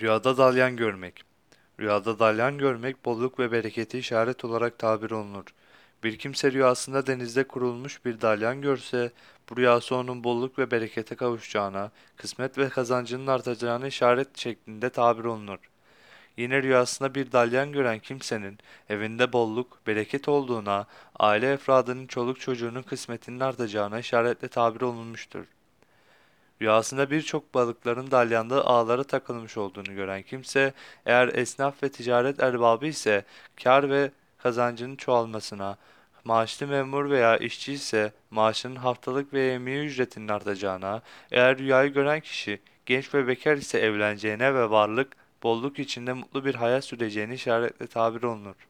Rüyada dalyan görmek. Rüyada dalyan görmek bolluk ve bereketi işaret olarak tabir olunur. Bir kimse rüyasında denizde kurulmuş bir dalyan görse, bu rüyası onun bolluk ve berekete kavuşacağına, kısmet ve kazancının artacağına işaret şeklinde tabir olunur. Yine rüyasında bir dalyan gören kimsenin evinde bolluk, bereket olduğuna, aile efradının çoluk çocuğunun kısmetinin artacağına işaretle tabir olunmuştur. Rüyasında birçok balıkların dalyandığı ağlara takılmış olduğunu gören kimse, eğer esnaf ve ticaret erbabı ise kar ve kazancının çoğalmasına, maaşlı memur veya işçi ise maaşının haftalık ve yemeği ücretinin artacağına, eğer rüyayı gören kişi genç ve bekar ise evleneceğine ve varlık, bolluk içinde mutlu bir hayat süreceğini işaretle tabir olunur.